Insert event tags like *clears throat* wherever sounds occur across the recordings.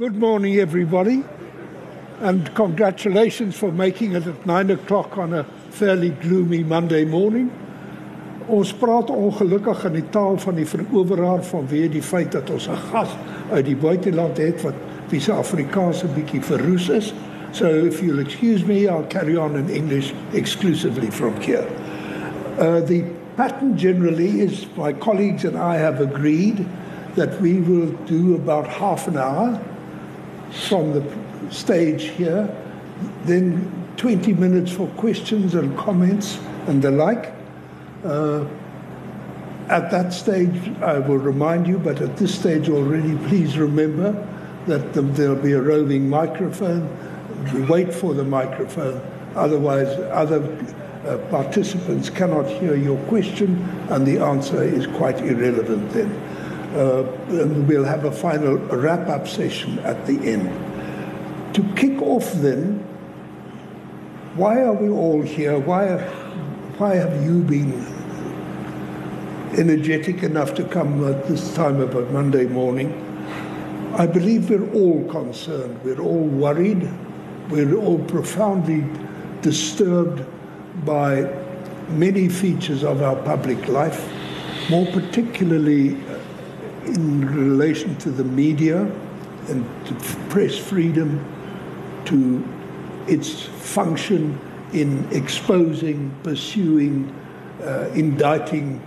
Good morning, everybody, and congratulations for making it at nine o'clock on a fairly gloomy Monday morning. Ons praat ongelukkig in die taal van die veroweraar vanweë die feit dat ons 'n gas uit die buiteland het wat wie se Afrikaans 'n bietjie verroes is. So if you'll excuse me, I'll carry on in English exclusively from here. Uh, the pattern generally is my colleagues and I have agreed that we will do about half an hour from the stage here, then 20 minutes for questions and comments and the like. Uh, at that stage, I will remind you, but at this stage already, please remember that the, there'll be a roving microphone. Wait for the microphone, otherwise, other uh, participants cannot hear your question, and the answer is quite irrelevant then. Uh, and we'll have a final wrap up session at the end. To kick off, then, why are we all here? Why, why have you been energetic enough to come at this time of a Monday morning? I believe we're all concerned, we're all worried, we're all profoundly disturbed by many features of our public life, more particularly in relation to the media and to press freedom, to its function in exposing, pursuing, uh, indicting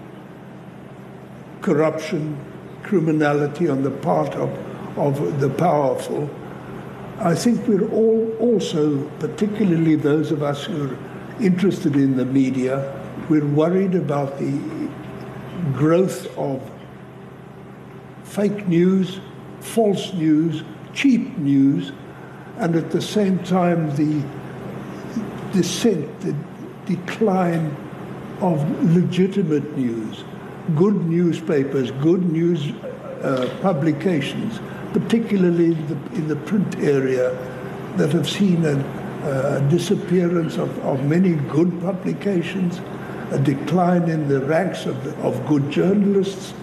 corruption, criminality on the part of, of the powerful. I think we're all also, particularly those of us who are interested in the media, we're worried about the growth of fake news, false news, cheap news, and at the same time the descent, the decline of legitimate news, good newspapers, good news uh, publications, particularly in the, in the, print area, that have seen a, a disappearance of, of, many good publications, a decline in the ranks of, of good journalists,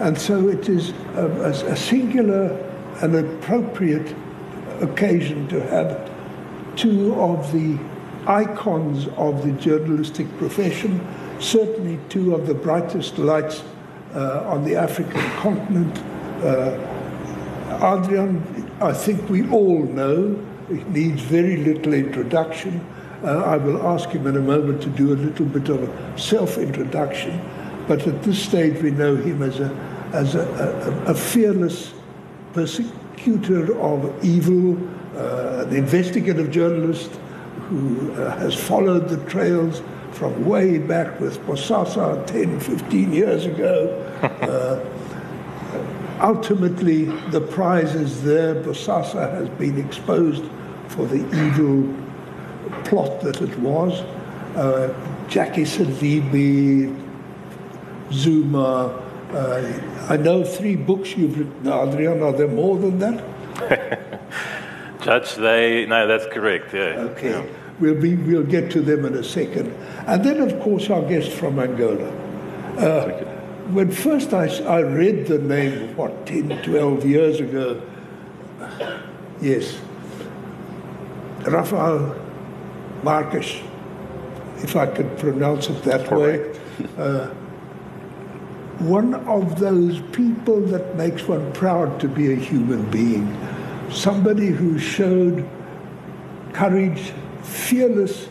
and so it is a, a, a singular and appropriate occasion to have two of the icons of the journalistic profession, certainly two of the brightest lights uh, on the African continent. Uh, Adrian, I think we all know, it needs very little introduction. Uh, I will ask him in a moment to do a little bit of a self introduction, but at this stage we know him as a as a, a, a fearless persecutor of evil, uh, an investigative journalist who uh, has followed the trails from way back with Bosasa 10, 15 years ago. *laughs* uh, ultimately, the prize is there. Bosasa has been exposed for the evil plot that it was. Uh, Jackie Selebi, Zuma, uh, I know three books you've written, Adriaan. Are there more than that? *laughs* Judge, they no, that's correct. Yeah. Okay. Yeah. We'll be we'll get to them in a second, and then of course our guest from Angola. Uh, when first I, I read the name, what 10, 12 years ago, yes, Rafael Marques, if I could pronounce it that Correct. way. Uh, one of those people that makes one proud to be a human being. Somebody who showed courage, fearless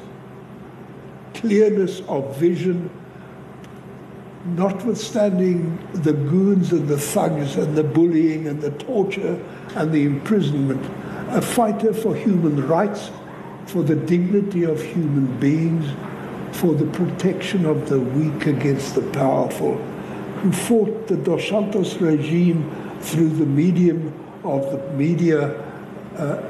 clearness of vision, notwithstanding the goons and the thugs and the bullying and the torture and the imprisonment, a fighter for human rights, for the dignity of human beings, for the protection of the weak against the powerful who fought the Dos Santos regime through the medium of the media, uh,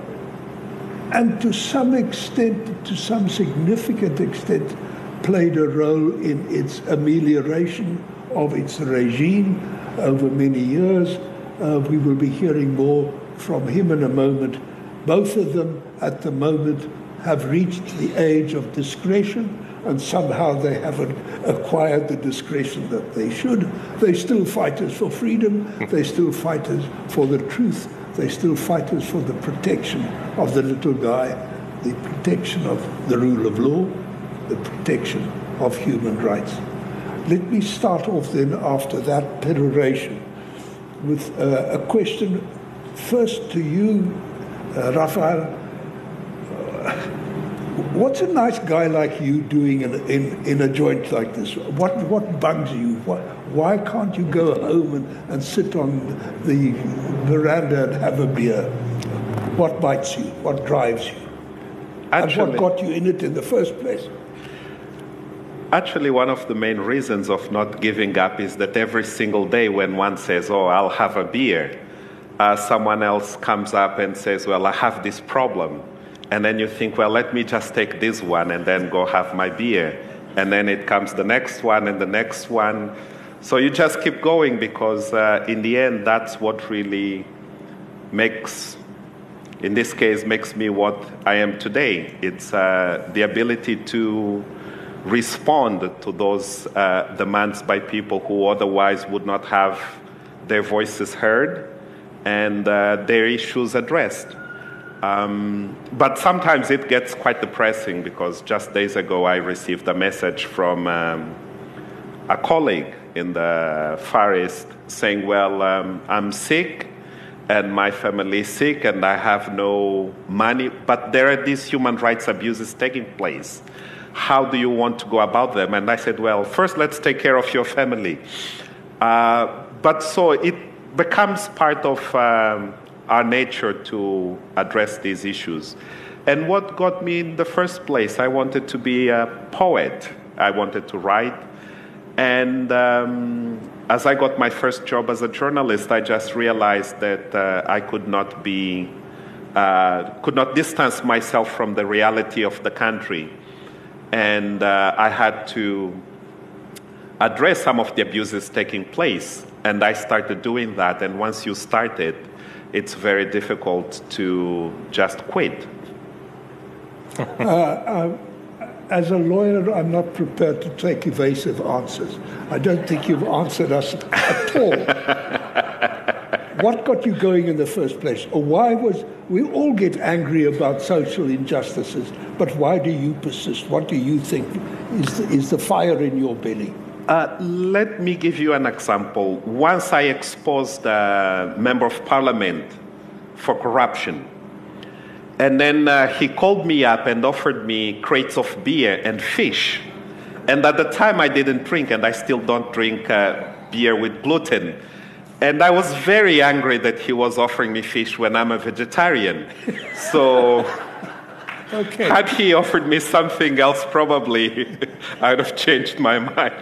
and to some extent, to some significant extent, played a role in its amelioration of its regime over many years. Uh, we will be hearing more from him in a moment. Both of them, at the moment, have reached the age of discretion and somehow they haven't acquired the discretion that they should. They're still fighters for freedom, they're still fighters for the truth They're still fighters for the protection of the little guy, the protection of the rule of law, the protection of human rights. Let me start off then after that peroration with uh, a question first to you, uh, Rafael. What's a nice guy like you doing in, in, in a joint like this? What, what bugs you? What, why can't you go home and, and sit on the veranda and have a beer? What bites you? What drives you? Actually, and what got you in it in the first place? Actually, one of the main reasons of not giving up is that every single day when one says, Oh, I'll have a beer, uh, someone else comes up and says, Well, I have this problem. And then you think, Well, let me just take this one and then go have my beer. And then it comes the next one and the next one. So you just keep going because uh, in the end, that's what really makes, in this case, makes me what I am today. It's uh, the ability to respond to those uh, demands by people who otherwise would not have their voices heard and uh, their issues addressed. Um, but sometimes it gets quite depressing because just days ago I received a message from um, a colleague in the Far East saying, Well, um, I'm sick and my family is sick and I have no money, but there are these human rights abuses taking place how do you want to go about them? And I said, well, first let's take care of your family. Uh, but so it becomes part of um, our nature to address these issues. And what got me in the first place, I wanted to be a poet. I wanted to write. And um, as I got my first job as a journalist, I just realized that uh, I could not be, uh, could not distance myself from the reality of the country and uh, I had to address some of the abuses taking place. And I started doing that. And once you start it, it's very difficult to just quit. *laughs* uh, uh, as a lawyer, I'm not prepared to take evasive answers. I don't think you've answered us at all. *laughs* what got you going in the first place? Or why was we all get angry about social injustices, but why do you persist? What do you think is the, is the fire in your belly? Uh, let me give you an example. Once I exposed a member of parliament for corruption, and then uh, he called me up and offered me crates of beer and fish. And at the time, I didn't drink, and I still don't drink uh, beer with gluten. And I was very angry that he was offering me fish when I'm a vegetarian. *laughs* So, okay. had he offered me something else, probably *laughs* I'd have changed my mind.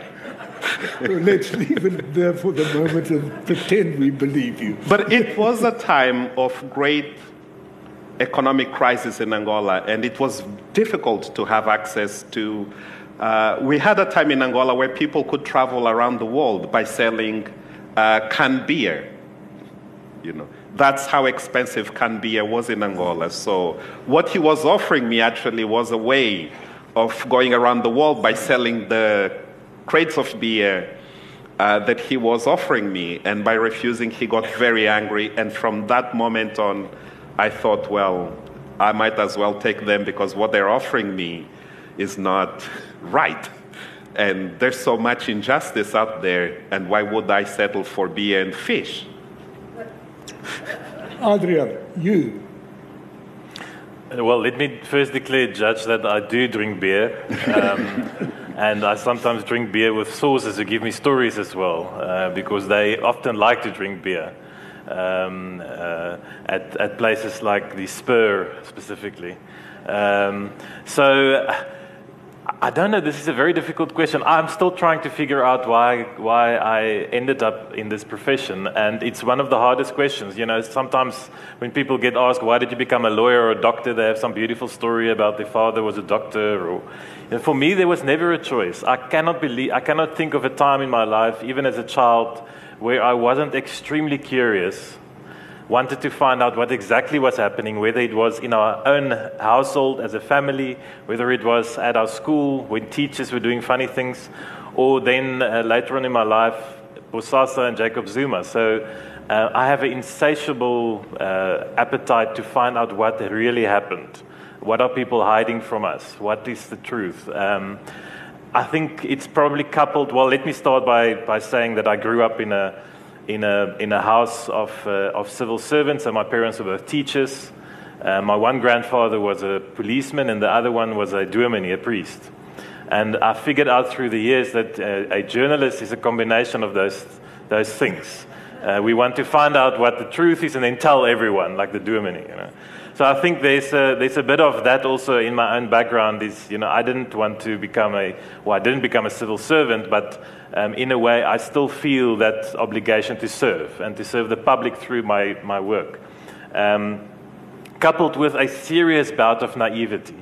*laughs* let's leave it there for the moment and pretend we believe you. But it was a time of great economic crisis in Angola, and it was difficult to have access to. Uh, we had a time in Angola where people could travel around the world by selling uh, canned beer. You know, that's how expensive canned beer was in Angola. So what he was offering me actually was a way of going around the world by selling the crates of beer uh, that he was offering me. And by refusing, he got very angry. And from that moment on, I thought, well, I might as well take them because what they're offering me is not right. And there's so much injustice out there, and why would I settle for beer and fish? *laughs* Adriaan, you. Well, let me first declare, Judge, that I do drink beer. Um, *laughs* and I sometimes drink beer with sources who give me stories as well, uh, because they often like to drink beer um, uh, at, at places like the Spur specifically. Um, so I don't know. This is a very difficult question. I'm still trying to figure out why why I ended up in this profession, and it's one of the hardest questions. You know, sometimes when people get asked why did you become a lawyer or a doctor, they have some beautiful story about their father was a doctor. Or, know, for me, there was never a choice. I cannot believe. I cannot think of a time in my life, even as a child, where I wasn't extremely curious wanted to find out what exactly was happening, whether it was in our own household as a family, whether it was at our school when teachers were doing funny things, or then uh, later on in my life, Bosasa and Jacob Zuma. So uh, I have an insatiable uh, appetite to find out what really happened. What are people hiding from us? What is the truth? Um, I think it's probably coupled. Well, let me start by, by saying that I grew up in a, in a, in a house of, uh, of civil servants, and my parents were both teachers. Uh, my one grandfather was a policeman, and the other one was a dominee, a priest. And I figured out through the years that uh, a journalist is a combination of those, those things. Uh, we want to find out what the truth is and then tell everyone, like the dominee. You know? So I think there's a, there's a bit of that also in my own background. Is you know I didn't want to become a well I didn't become a civil servant, but um, in a way I still feel that obligation to serve and to serve the public through my my work, um, coupled with a serious bout of naivety.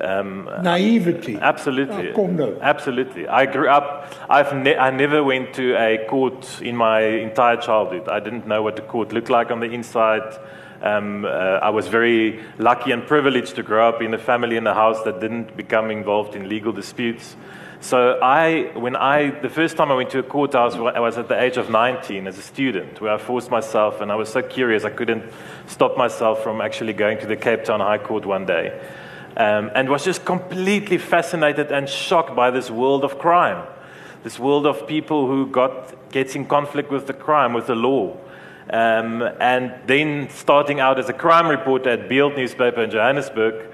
Um, Naivety. Absolutely. Oh. Absolutely. I grew up, I've ne- I never went to a court in my entire childhood. I didn't know what the court looked like on the inside. Um, uh, I was very lucky and privileged to grow up in a family in a house that didn't become involved in legal disputes. So I, when I, the first time I went to a courthouse, I was at the age of 19 as a student, where I forced myself, and I was so curious I couldn't stop myself from actually going to the Cape Town High Court one day um, and was just completely fascinated and shocked by this world of crime, this world of people who got gets in conflict with the crime, with the law. Um, and then starting out as a crime reporter at Beeld newspaper in Johannesburg,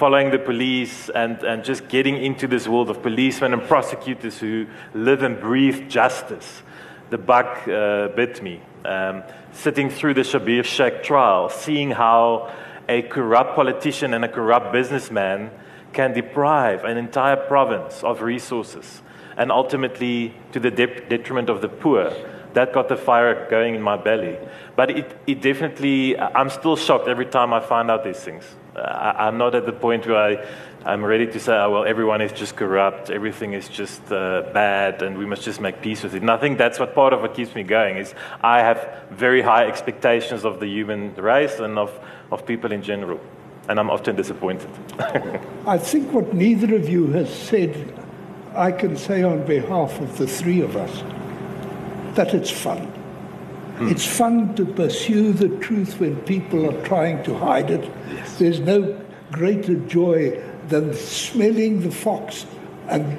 following the police and, and just getting into this world of policemen and prosecutors who live and breathe justice. The bug uh, bit me. Um, sitting through the Schabir Shaik trial, seeing how a corrupt politician and a corrupt businessman can deprive an entire province of resources and ultimately to the de- detriment of the poor. That got the fire going in my belly. But it, it definitely, I'm still shocked every time I find out these things. I, am not at the point where I, I'm ready to say, oh, well, everyone is just corrupt, everything is just uh, bad, and we must just make peace with it. And I think that's what part of what keeps me going is I have very high expectations of the human race and of, of people in general, and I'm often disappointed. *laughs* I think what neither of you has said, I can say on behalf of the three of us, that it's fun. Hmm. It's fun to pursue the truth when people are trying to hide it. Yes. There's no greater joy than smelling the fox and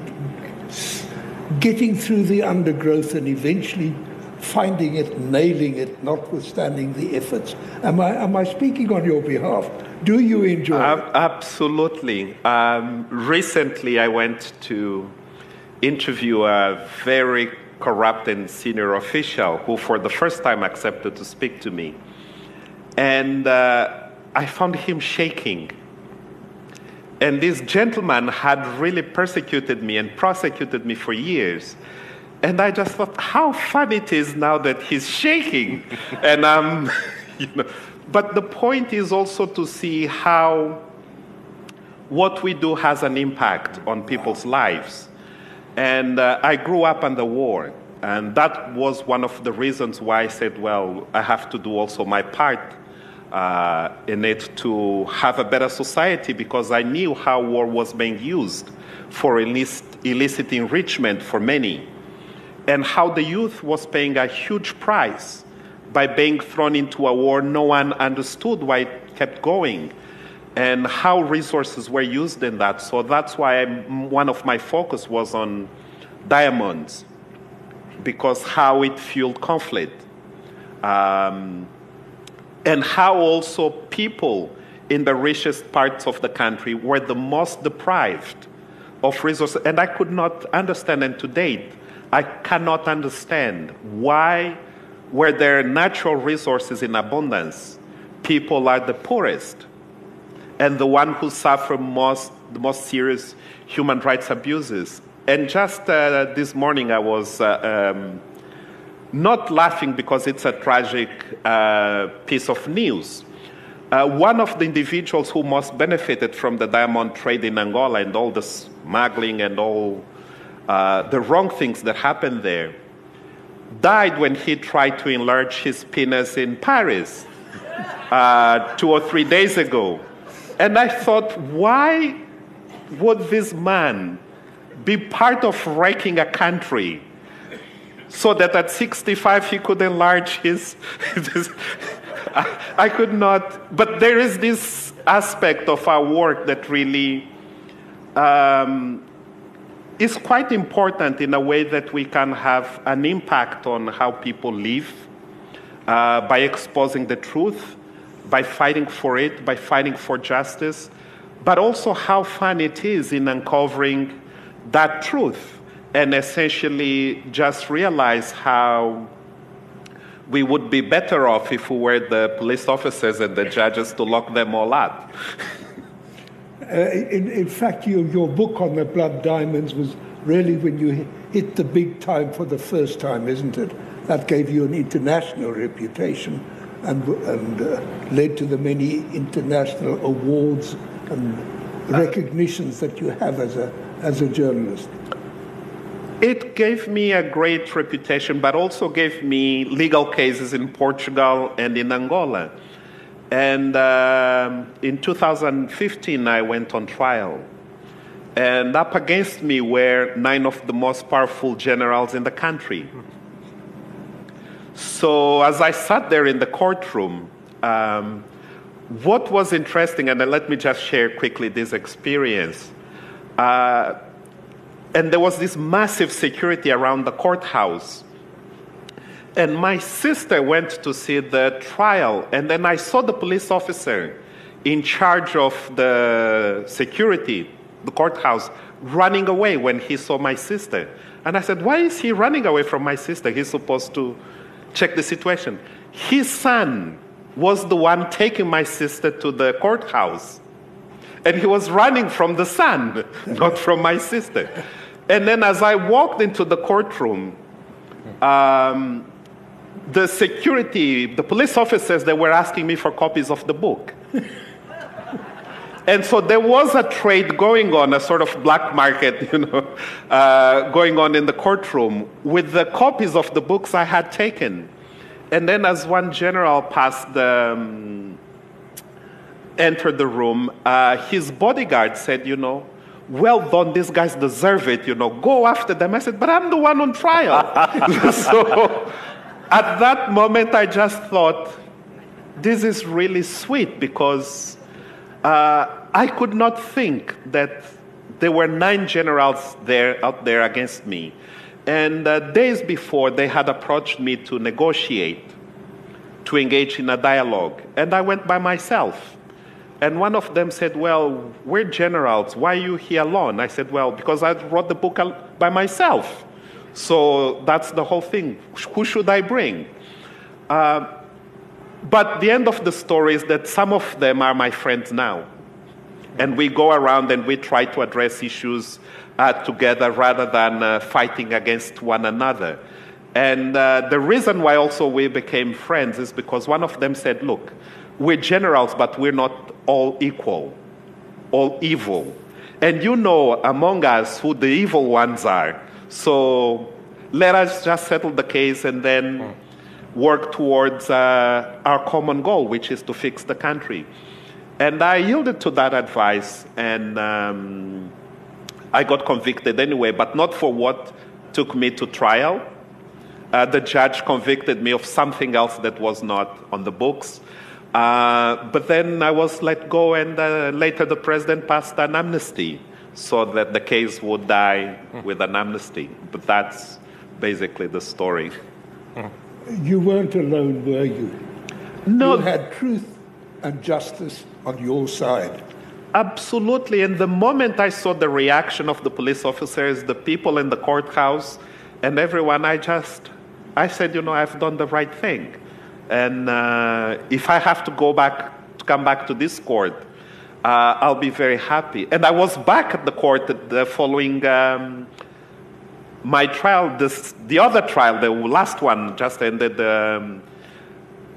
getting through the undergrowth and eventually finding it, nailing it, notwithstanding the efforts. Am I, am I speaking on your behalf? Do you enjoy uh, it? Absolutely. Um, recently, I went to interview a very corrupt and senior official who, for the first time, accepted to speak to me. And uh, I found him shaking and this gentleman had really persecuted me and prosecuted me for years. And I just thought, how fun it is now that he's shaking. *laughs* and um, *laughs* you know, but the point is also to see how what we do has an impact on people's lives. And uh, I grew up the war, and that was one of the reasons why I said, well, I have to do also my part uh, in it to have a better society because I knew how war was being used for illicit, illicit enrichment for many, and how the youth was paying a huge price by being thrown into a war. No one understood why it kept going and how resources were used in that. So that's why one of my focus was on diamonds because how it fueled conflict. Um, and how also people in the richest parts of the country were the most deprived of resources. And I could not understand, and to date, I cannot understand why, where there are natural resources in abundance, people are the poorest and the one who suffer most, the most serious human rights abuses. And just uh, this morning, I was uh, um, not laughing because it's a tragic uh, piece of news. Uh, one of the individuals who most benefited from the diamond trade in Angola and all the smuggling and all uh, the wrong things that happened there died when he tried to enlarge his penis in Paris *laughs* uh, two or three days ago. And I thought, why would this man be part of wrecking a country? so that at 65 he could enlarge his. *laughs* I, I could not, but there is this aspect of our work that really um, is quite important in a way that we can have an impact on how people live uh, by exposing the truth, by fighting for it, by fighting for justice, but also how fun it is in uncovering that truth and essentially just realize how we would be better off if we were the police officers and the judges to lock them all up. *laughs* uh, in, in, fact, your, your book on the blood diamonds was really when you hit the big time for the first time, isn't it? That gave you an international reputation and, and uh, led to the many international awards and recognitions that you have as a, as a journalist. It gave me a great reputation, but also gave me legal cases in Portugal and in Angola. And uh, in 2015, I went on trial. And up against me were nine of the most powerful generals in the country. So as I sat there in the courtroom, um, what was interesting, and let me just share quickly this experience. Uh, and there was this massive security around the courthouse. And my sister went to see the trial, and then I saw the police officer in charge of the security, the courthouse, running away when he saw my sister. And I said, Why is he running away from my sister? He's supposed to check the situation. His son was the one taking my sister to the courthouse. And he was running from the son, *laughs* not from my sister. And then as I walked into the courtroom, um, the security, the police officers, they were asking me for copies of the book. *laughs* and so there was a trade going on, a sort of black market, *laughs* you know, uh, going on in the courtroom with the copies of the books I had taken. And then as one general passed the, um, entered the room, uh, his bodyguard said, you know, well done, these guys deserve it, you know, go after them. I said, but I'm the one on trial. *laughs* so at that moment, I just thought, this is really sweet because uh, I could not think that there were nine generals there out there against me. And uh, days before, they had approached me to negotiate, to engage in a dialogue. And I went by myself. And one of them said, Well, we're generals. Why are you here alone? I said, Well, because I wrote the book by myself. So that's the whole thing. Who should I bring? Uh, but the end of the story is that some of them are my friends now. And we go around and we try to address issues uh, together rather than uh, fighting against one another. And uh, the reason why also we became friends is because one of them said, Look, we're generals, but we're not all equal, all evil. And you know among us who the evil ones are. So let us just settle the case and then work towards uh, our common goal, which is to fix the country. And I yielded to that advice, and um, I got convicted anyway, but not for what took me to trial. Uh, the judge convicted me of something else that was not on the books. Uh, but then I was let go, and uh, later the president passed an amnesty so that the case would die with an amnesty. But that's basically the story. You weren't alone, were you? No. You had truth and justice on your side. Absolutely. And the moment I saw the reaction of the police officers, the people in the courthouse, and everyone, I just, I said, you know, I've done the right thing. And uh, if I have to go back, to come back to this court, uh, I'll be very happy. And I was back at the court the following um, my trial, this, the other trial, the last one just ended um,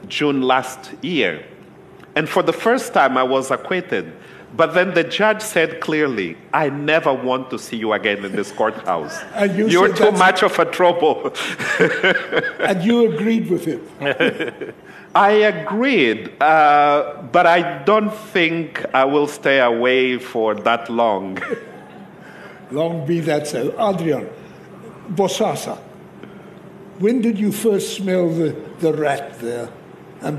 June last year. And for the first time, I was acquitted. But then the judge said clearly, I never want to see you again in this courthouse. *laughs* And you You're too much of a trouble. *laughs* And you agreed with him. *laughs* I agreed, uh, but I don't think I will stay away for that long. Long be that so. Adriaan, Bosasa, when did you first smell the, the rat there? And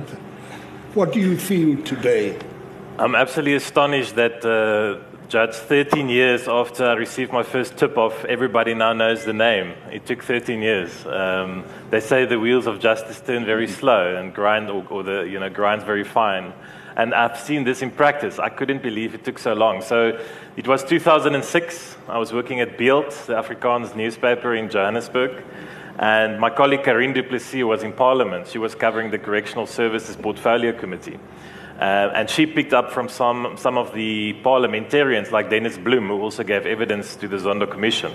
what do you feel today? I'm absolutely astonished that, uh, Judge, 13 years after I received my first tip off, everybody now knows the name. It took 13 years. Um, they say the wheels of justice turn very slow and grind, or, or the, you know, grinds very fine. And I've seen this in practice. I couldn't believe it took so long. So it was 2006. I was working at Beeld, the Afrikaans newspaper in Johannesburg. And my colleague Carien du Plessis was in Parliament. She was covering the Correctional Services Portfolio Committee. Uh, and she picked up from some, some of the parliamentarians, like Dennis Bloem, who also gave evidence to the Zondo Commission,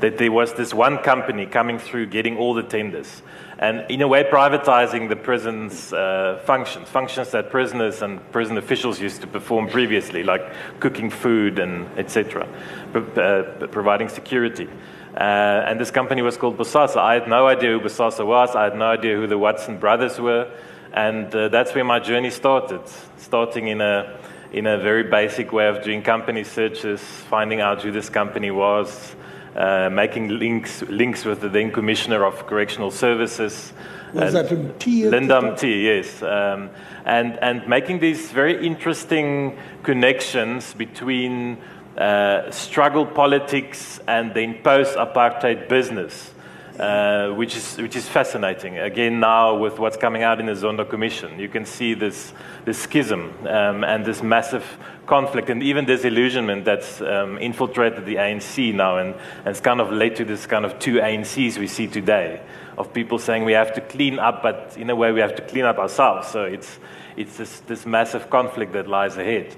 that there was this one company coming through getting all the tenders. And in a way, privatizing the prison's uh, functions, functions that prisoners and prison officials used to perform previously, like cooking food and etc., uh, providing security. Uh, and this company was called Bosasa. I had no idea who Bosasa was. I had no idea who the Watson brothers were. And uh, that's where my journey started, starting in a, in a very basic way of doing company searches, finding out who this company was, uh, making links, links with the then Commissioner of Correctional Services. Was that Mti? Linda Mti, yes. Um, and, and making these very interesting connections between uh, struggle politics and then post apartheid business. Uh, which is which is fascinating. Again, now with what's coming out in the Zondo Commission, you can see this this schism um, and this massive conflict and even disillusionment that's um, infiltrated the ANC now, and, and it's kind of led to this kind of two ANCs we see today of people saying we have to clean up, but in a way we have to clean up ourselves. So it's it's this, this massive conflict that lies ahead.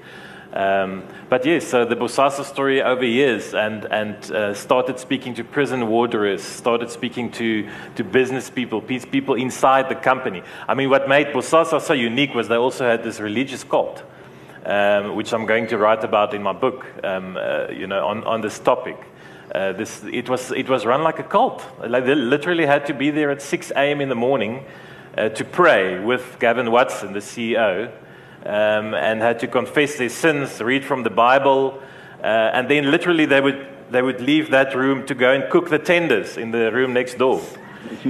Um, but yes, so the Bosasa story over years and, and uh, started speaking to prison warders, started speaking to, to business people, people inside the company. I mean, what made Bosasa so unique was they also had this religious cult, um, which I'm going to write about in my book, um, uh, you know, on, on this topic. Uh, this, it, was, it was run like a cult. Like they literally had to be there at 6 a.m. in the morning uh, to pray with Gavin Watson, the CEO um, and had to confess their sins, read from the Bible, uh, and then literally they would, they would leave that room to go and cook the tenders in the room next door.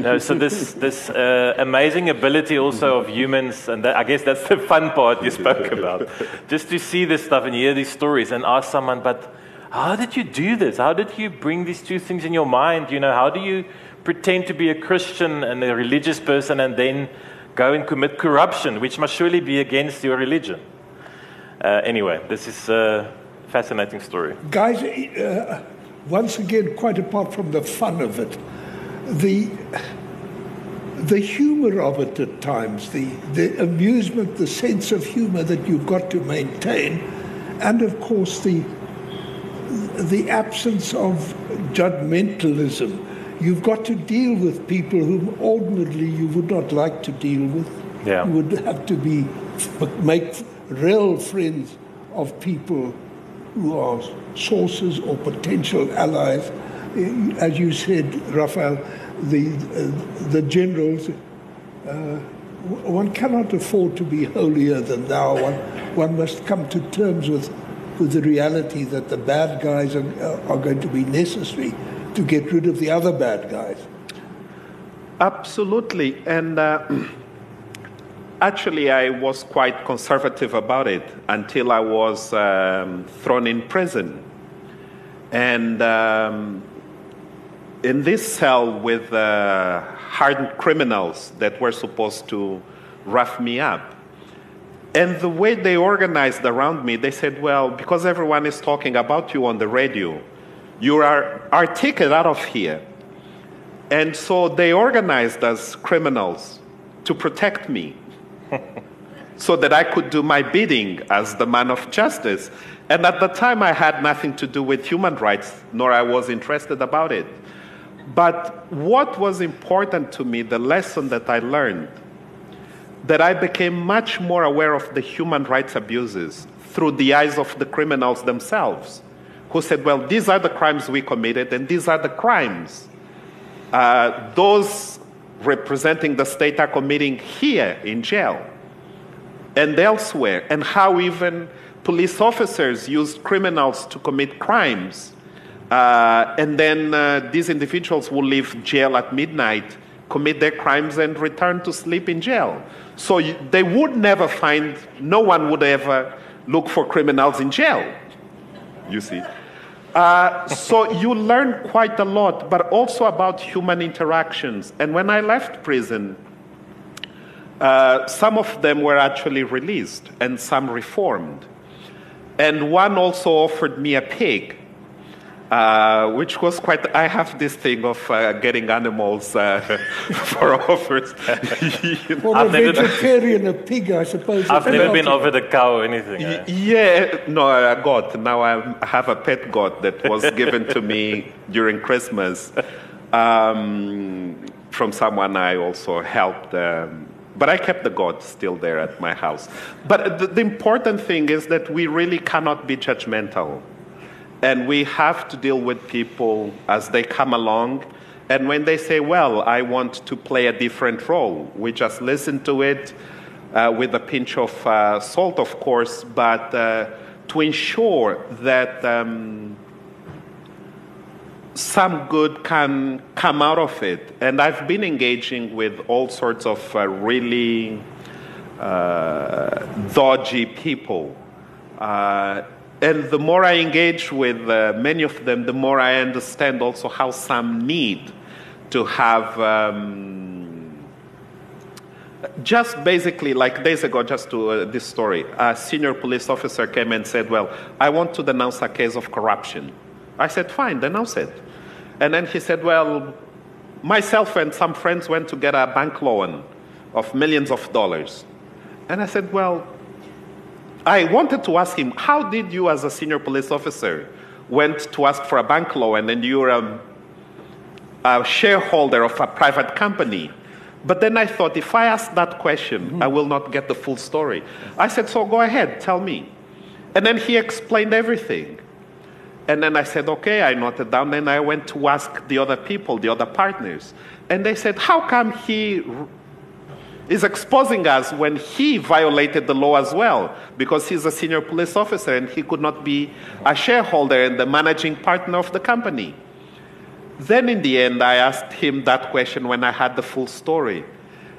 Uh, so this this uh, amazing ability also of humans, and that, I guess that's the fun part you spoke about, just to see this stuff and hear these stories and ask someone, but how did you do this? How did you bring these two things in your mind? You know, how do you pretend to be a Christian and a religious person and then go and commit corruption, which must surely be against your religion. Uh, anyway, this is a fascinating story. Guys, uh, once again, quite apart from the fun of it, the the humor of it at times, the, the amusement, the sense of humor that you've got to maintain, and of course the the absence of judgmentalism You've got to deal with people whom ordinarily you would not like to deal with. Yeah. You would have to be make real friends of people who are sources or potential allies. As you said, Rafael, the uh, the generals. Uh, one cannot afford to be holier than thou. One, one must come to terms with, with the reality that the bad guys are, are going to be necessary to get rid of the other bad guys. Absolutely. And uh, *clears throat* actually, I was quite conservative about it until I was um, thrown in prison. And um, in this cell with uh, hardened criminals that were supposed to rough me up. And the way they organized around me, they said, well, because everyone is talking about you on the radio, you are, are taken out of here. And so they organized as criminals to protect me *laughs* so that I could do my bidding as the man of justice. And at the time, I had nothing to do with human rights, nor I was interested about it. But what was important to me, the lesson that I learned, that I became much more aware of the human rights abuses through the eyes of the criminals themselves who said, Well, these are the crimes we committed, and these are the crimes uh, those representing the state are committing here in jail and elsewhere, and how even police officers used criminals to commit crimes. Uh, and then uh, these individuals will leave jail at midnight commit their crimes and return to sleep in jail. So you, they would never find, no one would ever look for criminals in jail, you see. Uh, so you learn quite a lot, but also about human interactions. And when I left prison, uh, some of them were actually released and some reformed. And one also offered me a pig uh, which was quite. I have this thing of uh, getting animals uh, *laughs* for offers. *laughs* For a vegetarian, a pig, I suppose. I've never been offered a cow or anything. Y- yeah, no, a goat. Now I have a pet goat that was *laughs* given to me during Christmas um, from someone I also helped. Um, but I kept the God still there at my house. But the, the important thing is that we really cannot be judgmental and we have to deal with people as they come along. And when they say, Well, I want to play a different role, we just listen to it uh, with a pinch of uh, salt, of course, but uh, to ensure that um, some good can come out of it. And I've been engaging with all sorts of uh, really uh, dodgy people. And the more I engage with uh, many of them, the more I understand also how some need to have um, just basically, like days ago, just to uh, this story, a senior police officer came and said, Well, I want to denounce a case of corruption. I said, Fine, denounce it. And then he said, Well, myself and some friends went to get a bank loan of millions of dollars. And I said, Well, I wanted to ask him, how did you, as a senior police officer, went to ask for a bank loan and then you're a, a shareholder of a private company? But then I thought, if I ask that question, mm-hmm. I will not get the full story. I said, so go ahead, tell me. And then he explained everything. And then I said, okay, I noted down. Then I went to ask the other people, the other partners. And they said, how come he is exposing us when he violated the law as well, because he's a senior police officer and he could not be a shareholder and the managing partner of the company. Then, in the end, I asked him that question when I had the full story.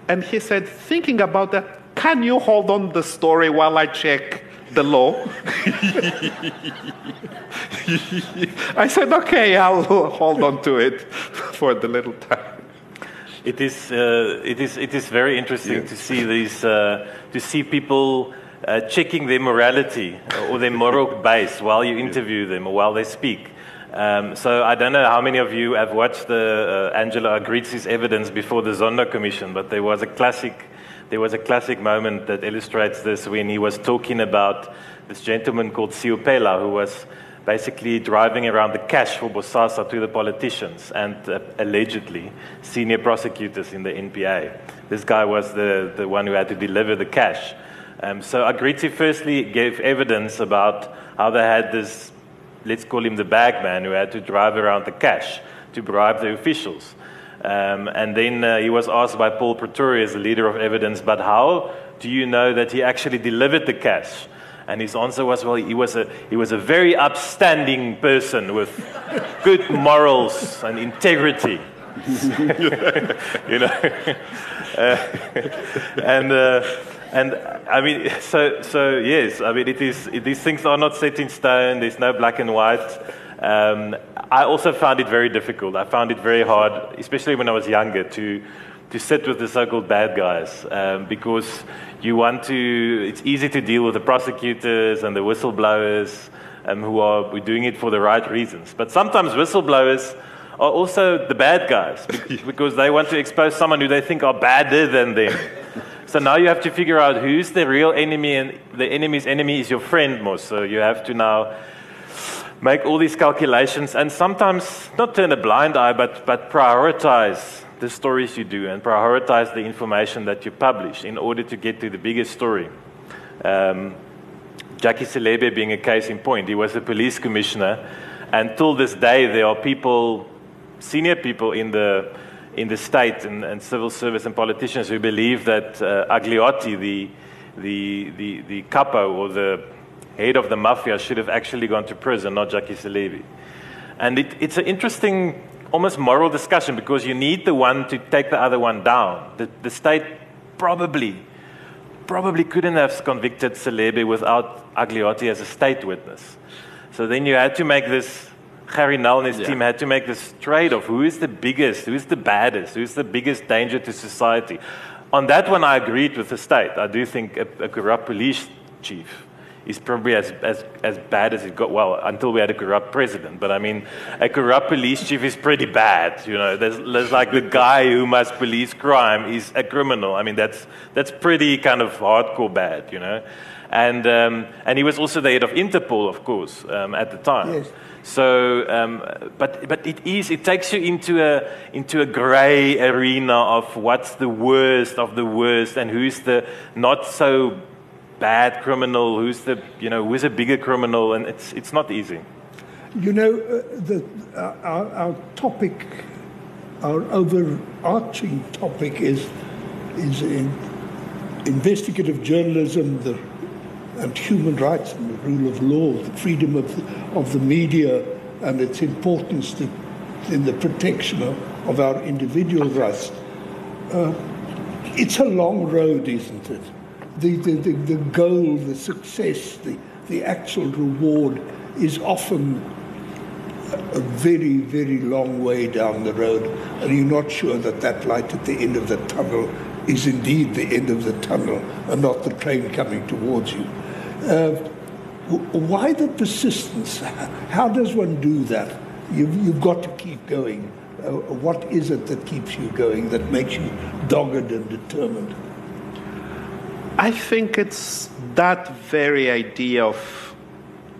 And he said, Thinking about that, can you hold on the story while I check the law? *laughs* I said, Okay, I'll hold on to it *laughs* for the little time. It is, uh, it is, it is very interesting to see these, uh, to see people uh, checking their morality or their moral *laughs* base while you interview them or while they speak. Um, so I don't know how many of you have watched the uh, Angelo Agrizzi's evidence before the Zondo Commission, but there was a classic, there was a classic moment that illustrates this when he was talking about this gentleman called Siupela who was basically driving around the cash for Bosasa to the politicians and uh, allegedly senior prosecutors in the NPA. This guy was the, the one who had to deliver the cash. Um, so Agrizzi firstly gave evidence about how they had this, let's call him the bagman, who had to drive around the cash to bribe the officials. Um, and then uh, he was asked by Paul Pretorius, the leader of evidence, but how do you know that he actually delivered the cash? And his answer was, well, he was a, he was a very upstanding person with good morals and integrity. *laughs* you know? Uh, and, uh, and I mean, so, so yes, I mean, it is, it, these things are not set in stone, there's no black and white. Um, I also found it very difficult. I found it very hard, especially when I was younger, to, to sit with the so called bad guys um, because you want to, it's easy to deal with the prosecutors and the whistleblowers um, who are doing it for the right reasons. But sometimes whistleblowers are also the bad guys *laughs* because they want to expose someone who they think are badder than them. *laughs* So now you have to figure out who's the real enemy, and the enemy's enemy is your friend, more. So you have to now make all these calculations and sometimes not turn a blind eye, but, but prioritize the stories you do and prioritize the information that you publish in order to get to the biggest story. Um, Jackie Selebi being a case in point, he was a police commissioner, and till this day, there are people, senior people in the in the state and, and civil service and politicians who believe that uh, Agliotti, the, the, the, the capo or the head of the mafia, should have actually gone to prison, not Jackie Selebi. And it, it's an interesting almost moral discussion because you need the one to take the other one down. The, the state probably, probably couldn't have convicted Selebi without Agliotti as a state witness. So then you had to make this, Gerrie Nel and his Yeah. team had to make this trade off who is the biggest, who's the baddest, who's the biggest danger to society. On that one, I agreed with the state. I do think a, a corrupt police chief is probably as, as, as bad as it got. Well, until we had a corrupt president. But I mean, a corrupt police chief is pretty bad. You know, there's, there's like the guy who must police crime is a criminal. I mean, that's, that's pretty kind of hardcore bad, you know. And, um, and he was also the head of Interpol, of course, um, at the time. Yes. So, um, but, but it is, it takes you into a, into a gray arena of what's the worst of the worst and who's the not so bad criminal, who's the, you know, who's a bigger criminal, and it's, it's not easy. You know, uh, the, uh, our, our topic, our overarching topic is, is in investigative journalism the, and human rights and the rule of law, the freedom of the, of the media and its importance to, in the protection of, of our individual rights. Uh, it's a long road, isn't it? The, the, the, the goal, the success, the, the actual reward is often a very, very long way down the road, and you're not sure that that light at the end of the tunnel is indeed the end of the tunnel and not the train coming towards you. Uh, why the persistence? How does one do that? You've, you've got to keep going. Uh, what is it that keeps you going, that makes you dogged and determined? I think it's that very idea of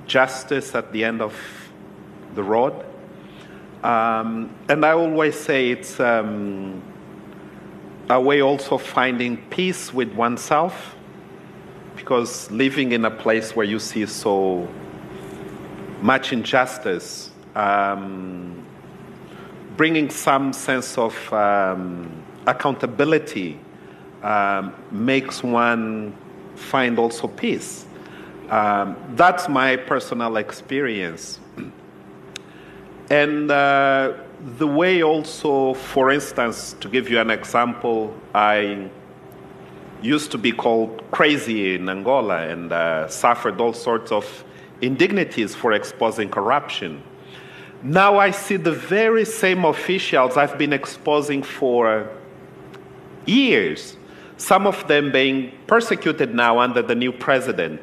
justice at the end of the road. Um, and I always say it's um, a way also of finding peace with oneself, because living in a place where you see so much injustice, um, bringing some sense of um, accountability um, makes one find also peace. Um, that's my personal experience. *clears throat* And uh, the way also, for instance, to give you an example, I used to be called crazy in Angola and uh, suffered all sorts of indignities for exposing corruption. Now I see the very same officials I've been exposing for years, some of them being persecuted now under the new president,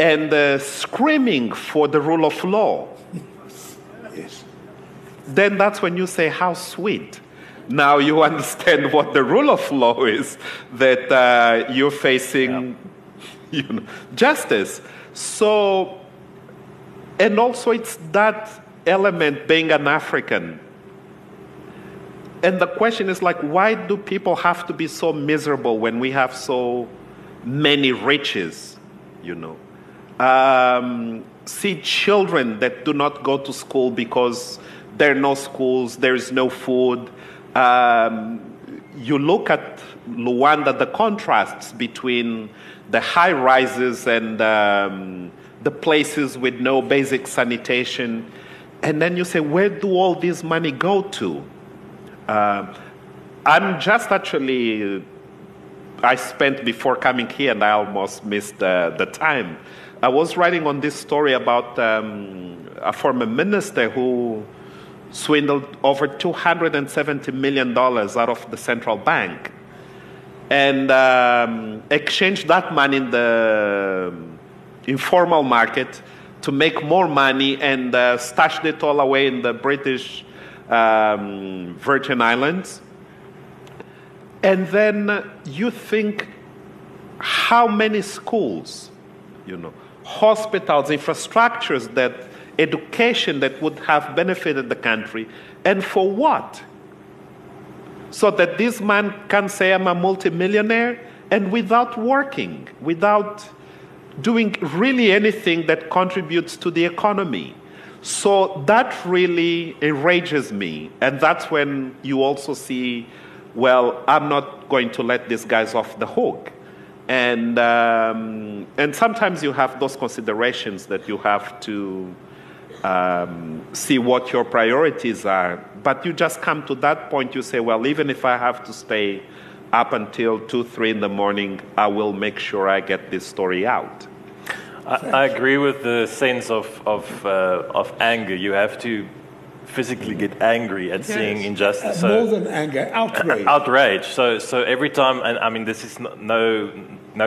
and uh, screaming for the rule of law. Yes. Then that's when you say, How sweet. Now you *laughs* understand what the rule of law is, that uh, you're facing you know, justice. So, and also it's that element being an African. And the question is like, why do people have to be so miserable when we have so many riches, you know? Um, see children that do not go to school because there are no schools, there is no food. Um, you look at Luanda, the contrasts between the high rises and um, the places with no basic sanitation. And then you say, where do all this money go to? Uh, I'm just actually, I spent before coming here and I almost missed uh, the time. I was writing on this story about um, a former minister who swindled over $270 million out of the central bank and um, exchanged that money in the informal market to make more money and uh, stashed it all away in the British um, Virgin Islands. And then you think how many schools, you know, hospitals, infrastructures that education that would have benefited the country, and for what? So that this man can say, I'm a multimillionaire, and without working, without doing really anything that contributes to the economy. So that really enrages me. And that's when you also see, well, I'm not going to let these guys off the hook. And, um, and sometimes you have those considerations that you have to um, see what your priorities are. But you just come to that point, you say, well, even if I have to stay up until 2, 3 in the morning, I will make sure I get this story out. I, I agree with the sense of, of, uh, of anger. You have to physically get angry at yes. seeing injustice. Uh, so, more than anger, outrage. outrage. So, so every time, and I mean, this is no no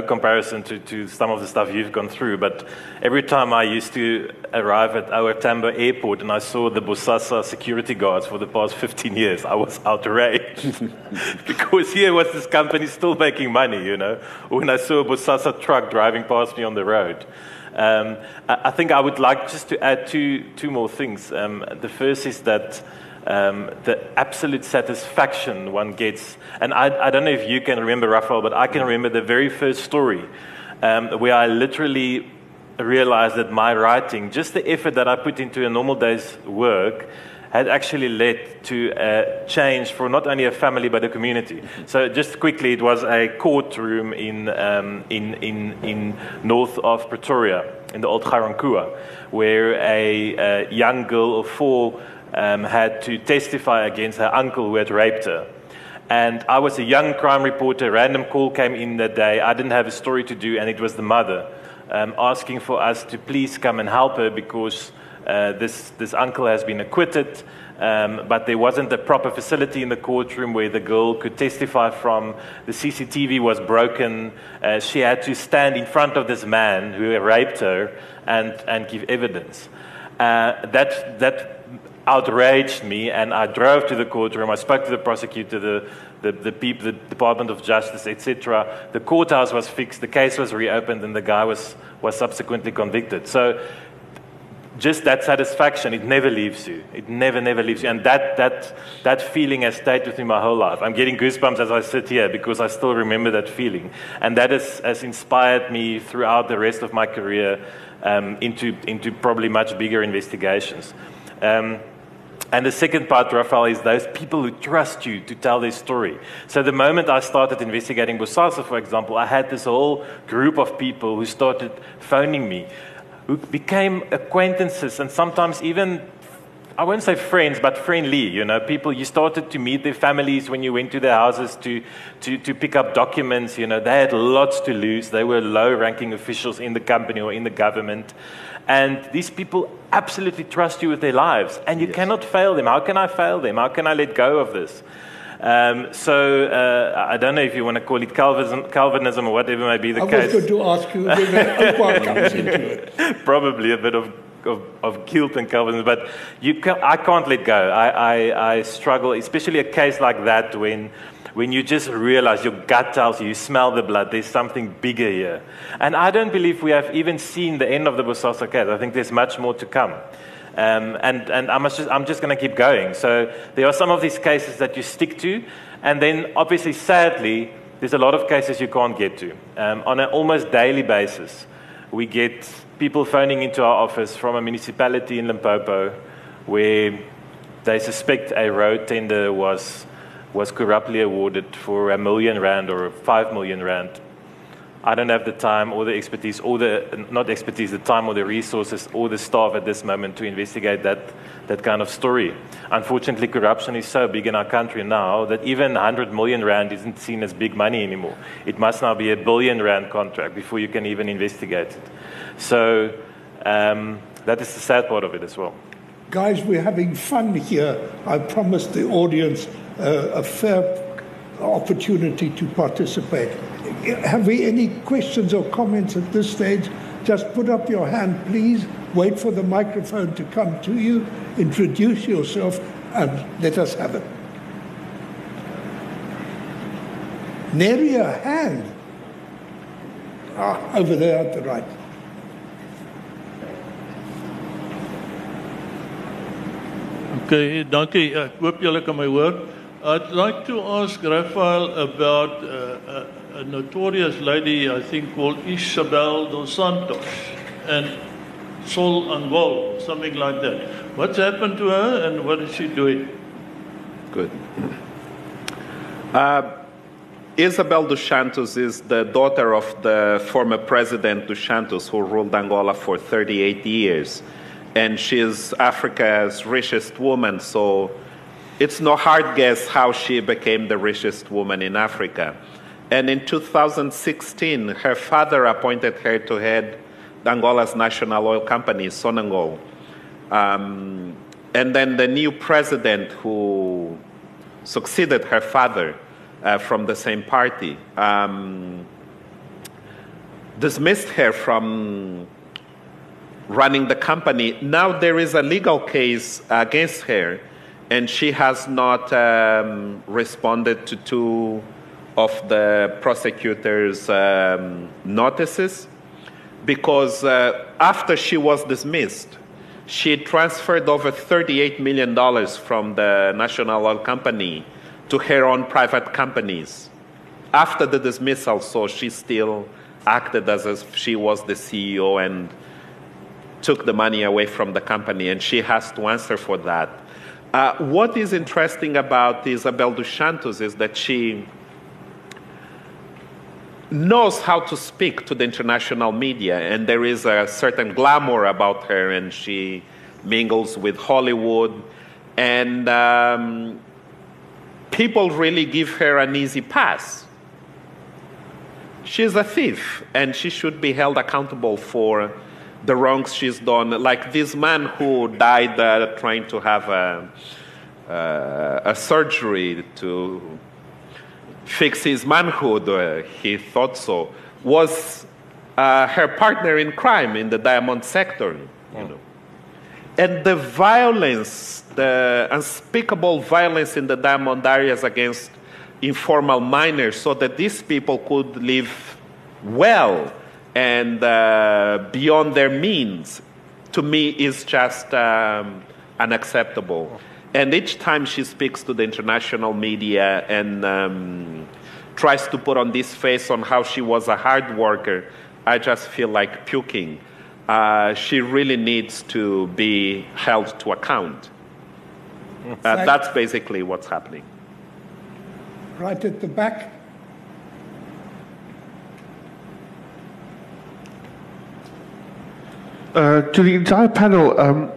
comparison to, to some of the stuff you've gone through, but every time I used to arrive at OR Tambo airport and I saw the Bosasa security guards for the past 15 years, I was outraged. *laughs* because here was this company still making money, you know, when I saw a Bosasa truck driving past me on the road. Um, I think I would like just to add two, two more things. Um, the first is that um, the absolute satisfaction one gets. And I, I, don't know if you can remember, Rafael, but I can remember the very first story um, where I literally realized that my writing, just the effort that I put into a normal day's work, had actually led to a change for not only a family but a community. So, just quickly, it was a courtroom in, um, in, in, in north of Pretoria, in the old Ga-Rankuwa, where a, a young girl of four um, had to testify against her uncle who had raped her. And I was a young crime reporter. A Random call came in that day. I didn't have a story to do, and it was the mother um, asking for us to please come and help her because uh, this, this uncle has been acquitted. Um, but there wasn't a proper facility in the courtroom where the girl could testify from. The CCTV was broken. Uh, she had to stand in front of this man who raped her and, and give evidence. Uh, that, that outraged me, and I drove to the courtroom. I spoke to the prosecutor, the, the, the, people, the Department of Justice, etc. The courthouse was fixed, the case was reopened, and the guy was, was subsequently convicted. So, just that satisfaction, it never leaves you. It never, never leaves you. And that, that, that feeling has stayed with me my whole life. I'm getting goosebumps as I sit here because I still remember that feeling. And that has, has inspired me throughout the rest of my career um, into, into probably much bigger investigations. Um, and the second part, Rafael, is those people who trust you to tell their story. So the moment I started investigating Bosasa, for example, I had this whole group of people who started phoning me, who became acquaintances and sometimes even I won't say friends, but friendly. You know, people you started to meet their families when you went to their houses to, to, to pick up documents. You know, they had lots to lose. They were low ranking officials in the company or in the government. And these people absolutely trust you with their lives, and you yes. cannot fail them. How can I fail them? How can I let go of this? Um, so uh, I don't know if you want to call it Calvinism, Calvinism or whatever may be the I case. I was going to ask you whether *laughs* comes into it. Probably a bit of, of, of guilt and Calvinism, but you can, I can't let go. I, I, I struggle, especially a case like that when when you just realize your gut tells you, you smell the blood, there's something bigger here. And I don't believe we have even seen the end of the Bosasa case. I think there's much more to come. Um, and and I'm just, I'm just going to keep going. So there are some of these cases that you stick to, and then obviously, sadly, there's a lot of cases you can't get to. Um, on an almost daily basis, we get people phoning into our office from a municipality in Limpopo where they suspect a road tender was was corruptly awarded for a million rand or five million rand. I don't have the time or the expertise, or the not expertise, the time or the resources or the staff at this moment to investigate that, that kind of story. Unfortunately, corruption is so big in our country now that even 100 million rand isn't seen as big money anymore. It must now be a billion rand contract before you can even investigate it. So um, that is the sad part of it as well. Guys, we're having fun here. I promised the audience a fair opportunity to participate. Have we any questions or comments at this stage? Just put up your hand, please. Wait for the microphone to come to you. Introduce yourself and let us have it. Nary a hand. Ah, over there at the right. Okay, dankie. Ek hoop julle kan my hoor. I'd like to ask Rafael about uh, a, a, notorious lady, I think, called Isabel dos Santos and Sonangol, something like that. What's happened to her and what is she doing? Good. Uh, Isabel dos Santos is the daughter of the former president dos Santos, who ruled Angola for 38 years. and she's Africa's richest woman. So it's no hard guess how she became the richest woman in Africa. And in 2016, her father appointed her to head Angola's national oil company, Sonangol. Um, and then the new president who succeeded her father uh, from the same party um, dismissed her from running the company. Now there is a legal case against her, and she has not um, responded to two of the prosecutor's um, notices because uh, after she was dismissed, she transferred over $38 million from the National Oil Company to her own private companies. After the dismissal, so she still acted as if she was the CEO and took the money away from the company, and she has to answer for that. Uh, what is interesting about Isabel dos Santos is that she knows how to speak to the international media, and there is a certain glamour about her, and she mingles with Hollywood, and um, people really give her an easy pass. She's a thief, and she should be held accountable for the wrongs she's done. Like this man who died uh, trying to have a, uh, a surgery to fix his manhood, uh, he thought so, was uh, her partner in crime in the diamond sector, you oh. know. And the violence, the unspeakable violence in the diamond areas against informal miners, so that these people could live well and uh, beyond their means, to me is just um, unacceptable. And each time she speaks to the international media and um, tries to put on this face on how she was a hard worker, I just feel like puking. Uh, she really needs to be held to account. Uh, that's basically what's happening. Right at the back. Uh, to the entire panel, um,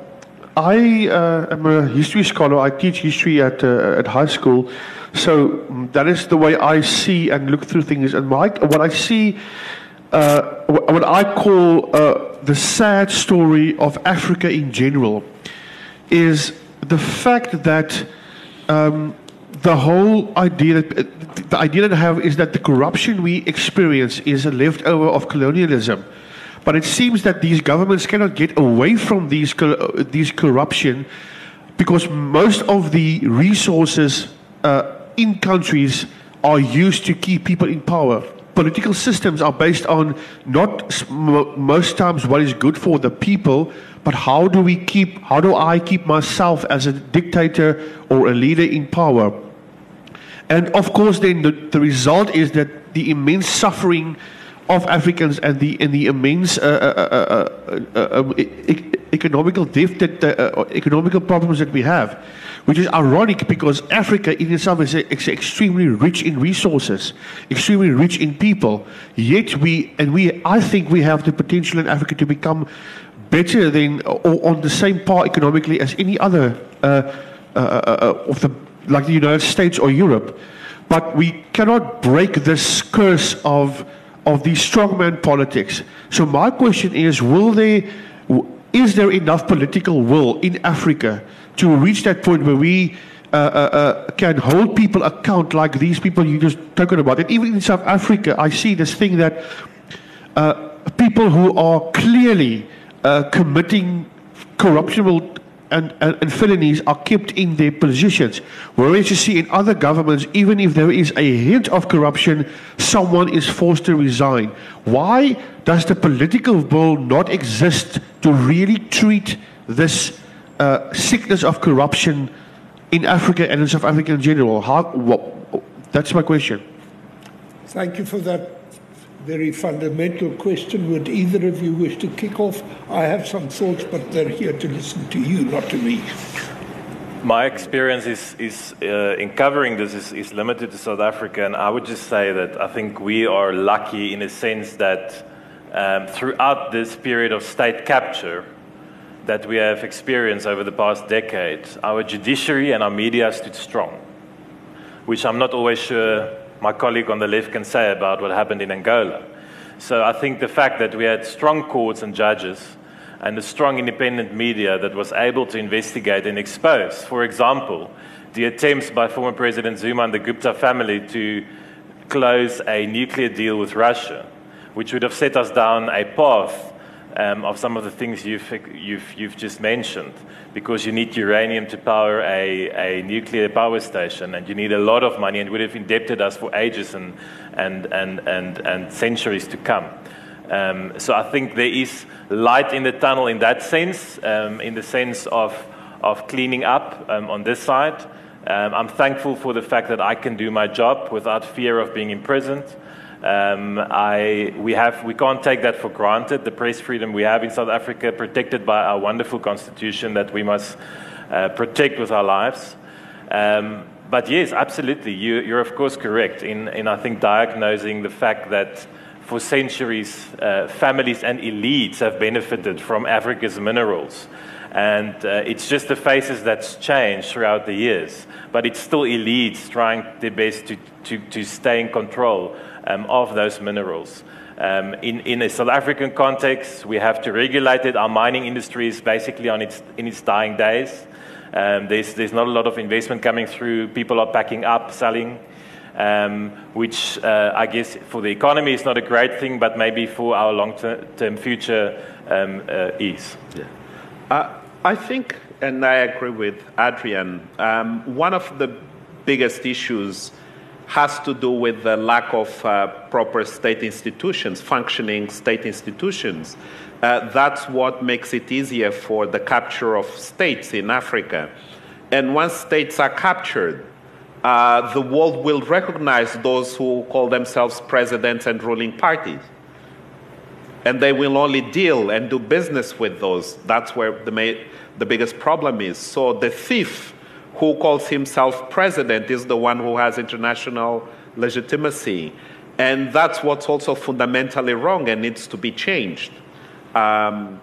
I uh, am a history scholar. I teach history at uh, at high school, so mm, that is the way I see and look through things. And my, what I see, uh, what I call uh, the sad story of Africa in general, is the fact that um, the whole idea that the idea that I have is that the corruption we experience is a leftover of colonialism. But it seems that these governments cannot get away from these, these corruption because most of the resources uh, in countries are used to keep people in power. Political systems are based on not most times what is good for the people, but how do we keep, how do I keep myself as a dictator or a leader in power? And of course, then the, the result is that the immense suffering of Africans and the and the immense uh, uh, uh, um, economical deficit, economical problems that we have, which is ironic because Africa in itself is, is extremely rich in resources, extremely rich in people. Yet we and we, I think we have the potential in Africa to become better than or on the same par economically as any other of the like the United States or Europe. But we cannot break this curse of of these strongman politics. So my question is, will they, is there enough political will in Africa to reach that point where we uh, uh, uh, can hold people account like these people you just talking about? And even in South Africa, I see this thing that uh, people who are clearly uh, committing corruption and, and, and, felonies are kept in their positions. Whereas you see in other governments, even if there is a hint of corruption, someone is forced to resign. Why does the political will not exist to really treat this uh, sickness of corruption in Africa and in South Africa in general? How, that's my question. Thank you for that very fundamental question. Would either of you wish to kick off? I have some thoughts, but they're here to listen to you, not to me. My experience is, is uh, in covering this is, is limited to South Africa, and I would just say that I think we are lucky in a sense that um, throughout this period of state capture, that we have experienced over the past decade, our judiciary and our media stood strong, which I'm not always sure my colleague on the left can say about what happened in Angola. So I think the fact that we had strong courts and judges and a strong independent media that was able to investigate and expose, for example, the attempts by former President Zuma and the Gupta family to close a nuclear deal with Russia, which would have set us down a path um, of some of the things you've, you've, you've just mentioned, because you need uranium to power a, a nuclear power station, and you need a lot of money, and would have indebted us for ages and, and, and, and, and centuries to come. Um, so I think there is light in the tunnel in that sense, um, in the sense of, of cleaning up um, on this side. Um, I'm thankful for the fact that I can do my job without fear of being imprisoned. Um, I, we, have, we can't take that for granted, the press freedom we have in South Africa, protected by our wonderful constitution that we must uh, protect with our lives. Um, but yes, absolutely, you, you're of course correct in, in, I think, diagnosing the fact that for centuries, uh, families and elites have benefited from Africa's minerals. And uh, it's just the faces that's changed throughout the years. But it's still elites trying their best to, to, to stay in control um, of those minerals. Um, in, in a South African context, we have to regulate it. Our mining industry is basically on its, in its dying days. Um, there's, there's not a lot of investment coming through. People are packing up, selling um, which uh, I guess for the economy is not a great thing, but maybe for our long-term future um, uh, is. Yeah. Uh, I think, and I agree with Adriaan, um, one of the biggest issues has to do with the lack of uh, proper state institutions, functioning state institutions. Uh, that's what makes it easier for the capture of states in Africa. And once states are captured, uh, the world will recognize those who call themselves presidents and ruling parties. And they will only deal and do business with those. That's where the, the biggest problem is. So the thief who calls himself president is the one who has international legitimacy. And that's what's also fundamentally wrong and needs to be changed. Um,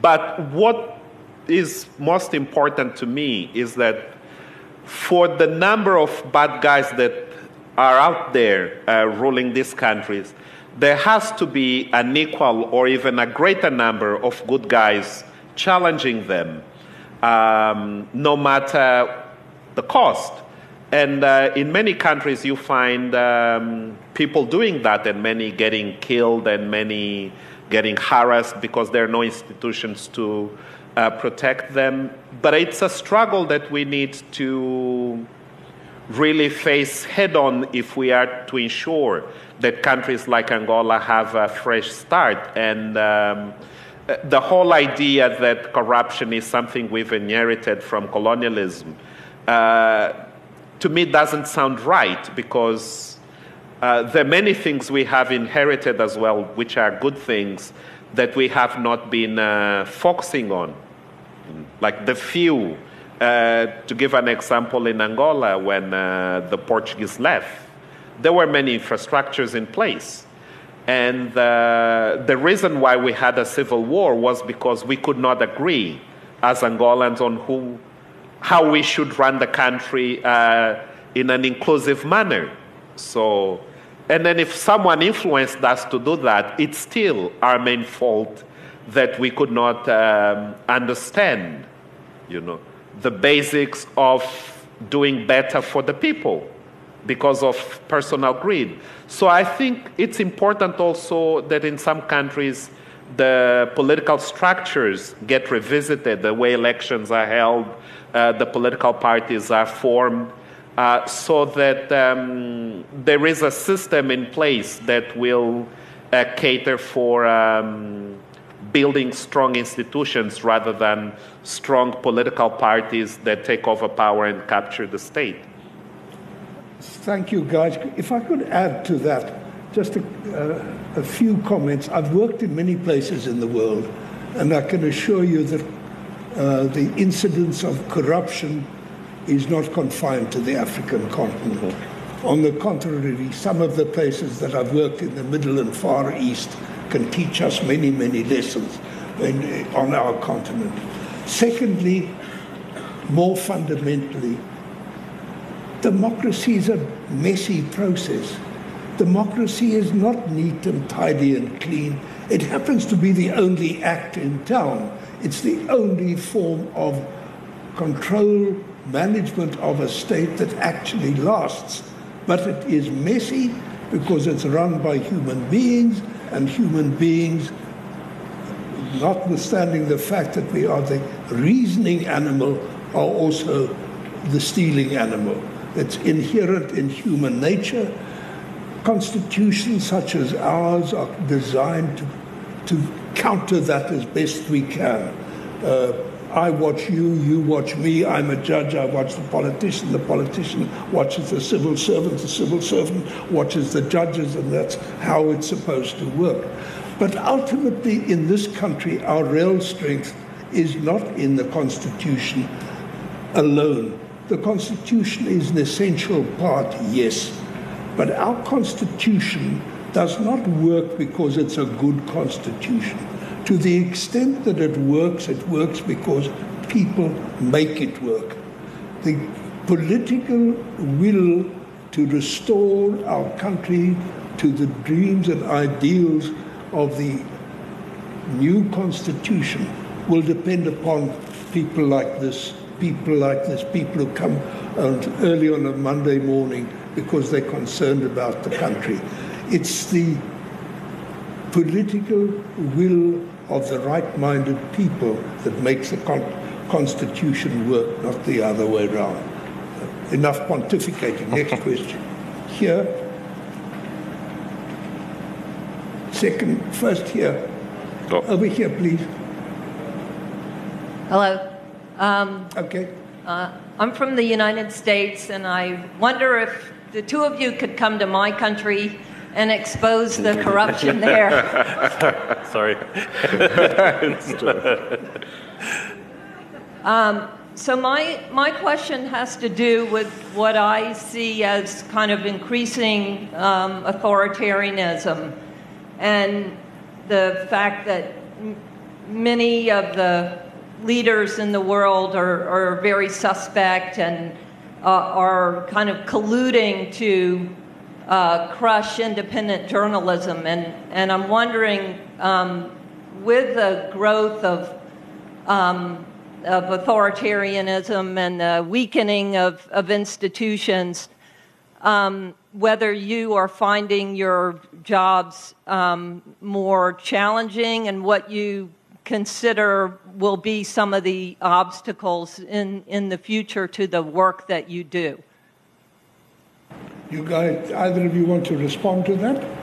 but what is most important to me is that for the number of bad guys that are out there uh, ruling these countries, there has to be an equal or even a greater number of good guys challenging them, um, no matter the cost. And uh, in many countries, you find um, people doing that, and many getting killed, and many getting harassed because there are no institutions to uh, protect them. But it's a struggle that we need to really face head on if we are to ensure that countries like Angola have a fresh start. And um, the whole idea that corruption is something we've inherited from colonialism, uh, to me, doesn't sound right because uh, there are many things we have inherited as well, which are good things that we have not been uh, focusing on. Like the few, uh, to give an example, in Angola, when uh, the Portuguese left, there were many infrastructures in place. And uh, the reason why we had a civil war was because we could not agree as Angolans on who, how we should run the country uh, in an inclusive manner. So and then if someone influenced us to do that, it's still our main fault that we could not um, understand, you know, the basics of doing better for the people because of personal greed. So I think it's important also that in some countries the political structures get revisited, the way elections are held, uh, the political parties are formed, uh, so that um, there is a system in place that will uh, cater for um, building strong institutions rather than strong political parties that take over power and capture the state. Thank you, guys. If I could add to that just a, uh, a few comments. I've worked in many places in the world, and I can assure you that uh, the incidence of corruption is not confined to the African continent. On the contrary, some of the places that I've worked in the Middle and Far East can teach us many, many lessons. in, on our continent. Secondly, more fundamentally, democracy is a messy process. Democracy is not neat and tidy and clean. It happens to be the only act in town. It's the only form of control, management of a state that actually lasts. But it is messy because it's run by human beings, and human beings, notwithstanding the fact that we are the reasoning animal, are also the stealing animal. It's inherent in human nature. Constitutions such as ours are designed to, to counter that as best we can. Uh, I watch you, you watch me, I'm a judge, I watch the politician, the politician watches the civil servant, the civil servant watches the judges, and that's how it's supposed to work. But ultimately, in this country, our real strength is not in the Constitution alone. The Constitution is an essential part, yes, but our Constitution does not work because it's a good Constitution. To the extent that it works, it works because people make it work. The political will to restore our country to the dreams and ideals of the new constitution will depend upon people like this, people like this, people who come early on a Monday morning because they're concerned about the country. It's the political will of the right-minded people that makes the con- Constitution work, not the other way around. Enough pontificating. *laughs* Next question. Here. Second, first here. Oh. Over here, please. Hello. Um, Okay. uh, I'm from the United States, and I wonder if the two of you could come to my country and expose the *laughs* corruption there. *laughs* Sorry. *laughs* So my my question has to do with what I see as kind of increasing um, authoritarianism, and the fact that m- many of the leaders in the world are, are very suspect and uh, are kind of colluding to uh, crush independent journalism. And, and I'm wondering, um, with the growth of um, of authoritarianism and the weakening of, of institutions, um, whether you are finding your jobs um, more challenging and what you consider will be some of the obstacles in, in the future to the work that you do. You guys, either of you want to respond to that?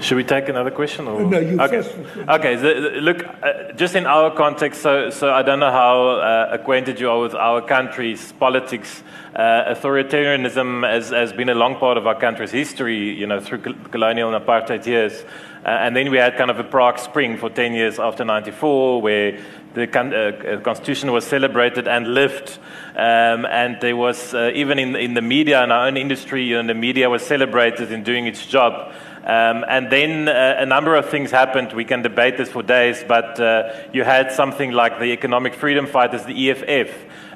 Should we take another question? Or? No, you okay. first. Okay, look, uh, just in our context, so, so I don't know how uh, acquainted you are with our country's politics. Uh, authoritarianism has, has been a long part of our country's history, you know, through colonial and apartheid years. Uh, and then we had kind of a Prague Spring for 10 years after 94, where the con- uh, Constitution was celebrated and lived. Um, and there was, uh, even in, in the media, in our own industry, you know, the media was celebrated in doing its job. Um, and then uh, a number of things happened. We can debate this for days, but uh, you had something like the Economic Freedom Fighters, the EFF,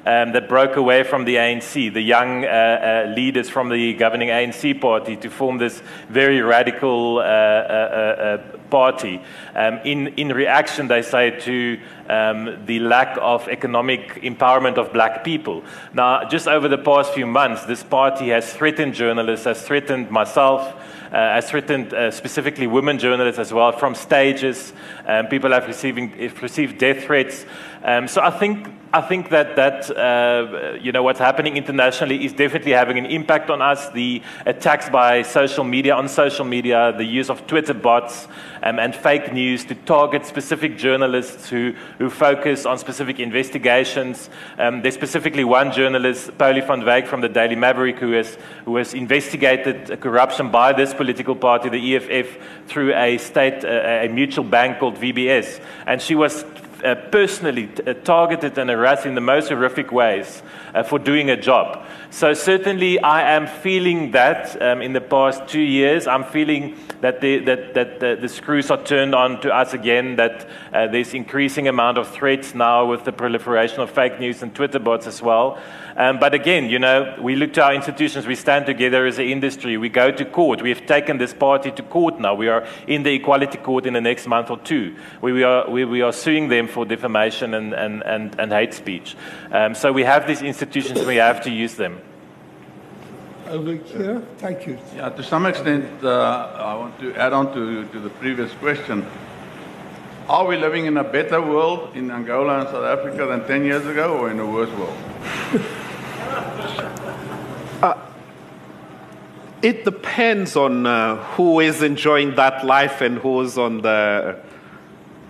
um, that broke away from the ANC, the young uh, uh, leaders from the governing ANC party, to form this very radical uh, uh, party. Um, in, in reaction, they say, to um, the lack of economic empowerment of black people. Now, just over the past few months, this party has threatened journalists, has threatened myself, has threatened uh, specifically women journalists as well from stages. Um, people have received death threats. Um, so I think I think that that uh, you know what's happening internationally is definitely having an impact on us. The attacks by social media on social media, the use of Twitter bots um, and fake news to target specific journalists who who focus on specific investigations. Um, there's specifically one journalist, Pauli van from the Daily Maverick, who has who has investigated corruption by this political party, the EFF, through a state a, a mutual bank called VBS, and she was uh, personally t- uh, targeted and harassed in the most horrific ways uh, for doing a job. So, certainly, I am feeling that um, in the past two years. I'm feeling that the, that, that the, the screws are turned on to us again, that uh, there's increasing amount of threats now with the proliferation of fake news and Twitter bots as well. Um, but again, you know, we look to our institutions, we stand together as an industry, we go to court. We've taken this party to court now. We are in the Equality Court in the next month or two. We, we, are, we, we are suing them for defamation and, and, and, and hate speech. Um, so we have these institutions, we have to use them. Over here, thank you. Yeah, to some extent, uh, I want to add on to, to the previous question. Are we living in a better world in Angola and South Africa than 10 years ago or in a worse world? *laughs* It depends on uh, who is enjoying that life and who's on the